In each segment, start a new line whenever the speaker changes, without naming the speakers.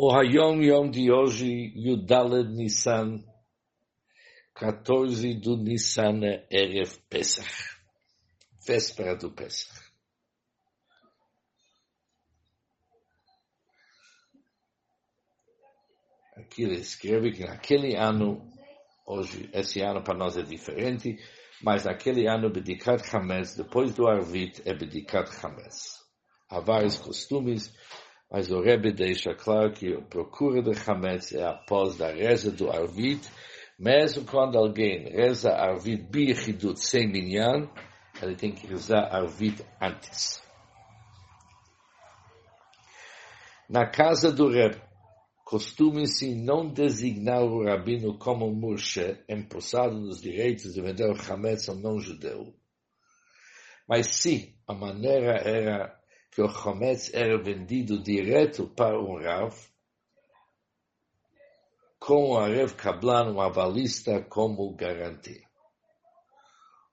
O Hayom Yom de hoje, Yudaled Nissan, 14 do Nissan Erev Pesach, véspera do Pesach. Aqui ele escreve que naquele ano, hoje, esse ano para nós é diferente, mas naquele ano, Bedikat Hametz, depois do Arvit, é Bedikat Hametz. Há vários costumes, mas o Rebbe deixa claro que a procura de Hametz é após da reza do Arvit, mesmo quando alguém reza Arvit Bichidut sem minyan, ele tem que rezar Arvit antes. Na casa do Rebbe, costume-se não designar o rabino como Moshe, empossado nos direitos de vender o Hametz ao não-judeu. Mas se a maneira era que o Chometz era vendido direto para um Rav, com o Arev Kablan, um avalista, como garantia.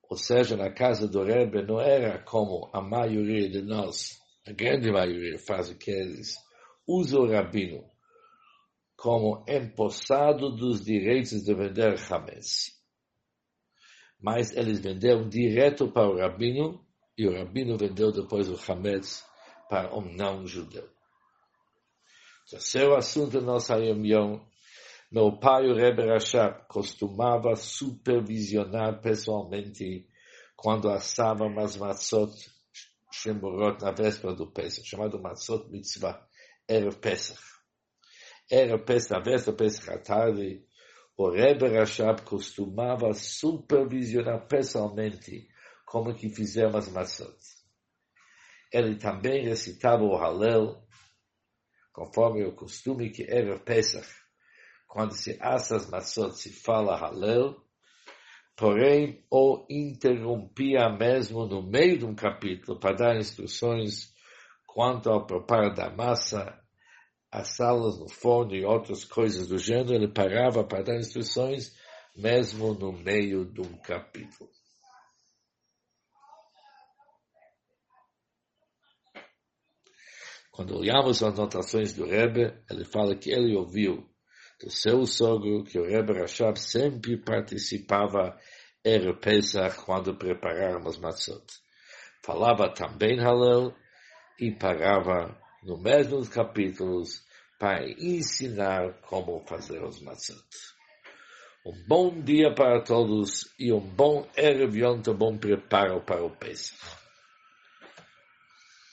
Ou seja, na casa do Rebbe não era como a maioria de nós, a grande maioria faz o que eles, usa o rabino como empossado dos direitos de vender Hametz. Mas eles venderam direto para o rabino e o rabino vendeu depois o Hametz para um não-judeu. Terceiro assunto da nossa reunião. Meu pai, o Rebbe Rashab, costumava supervisionar pessoalmente quando assava umas matzot shemorot na véspera do Pesach, chamado matzot mitzvah, era Pesach. Era Pesach, na véspera do Pesach à tarde, o Rebbe Rashab costumava supervisionar pessoalmente como que fizeram as maçãs. Ele também recitava o Halel, conforme o costume que era Pesach, quando se assa as maçãs se fala Halel, porém o interrompia mesmo no meio de um capítulo para dar instruções quanto ao preparo da massa, as salas no forno e outras coisas do gênero, ele parava para dar instruções mesmo no meio de um capítulo. Quando olhamos as anotações do Rebbe, ele fala que ele ouviu do seu sogro que o Rebbe Rashab sempre participava era Pesach quando preparávamos matzot. Falava também Halel e parava no mesmo capítulos para ensinar como fazer os matzot. Um bom dia para todos e um bom Erev Yom, bom preparo para o Pesach.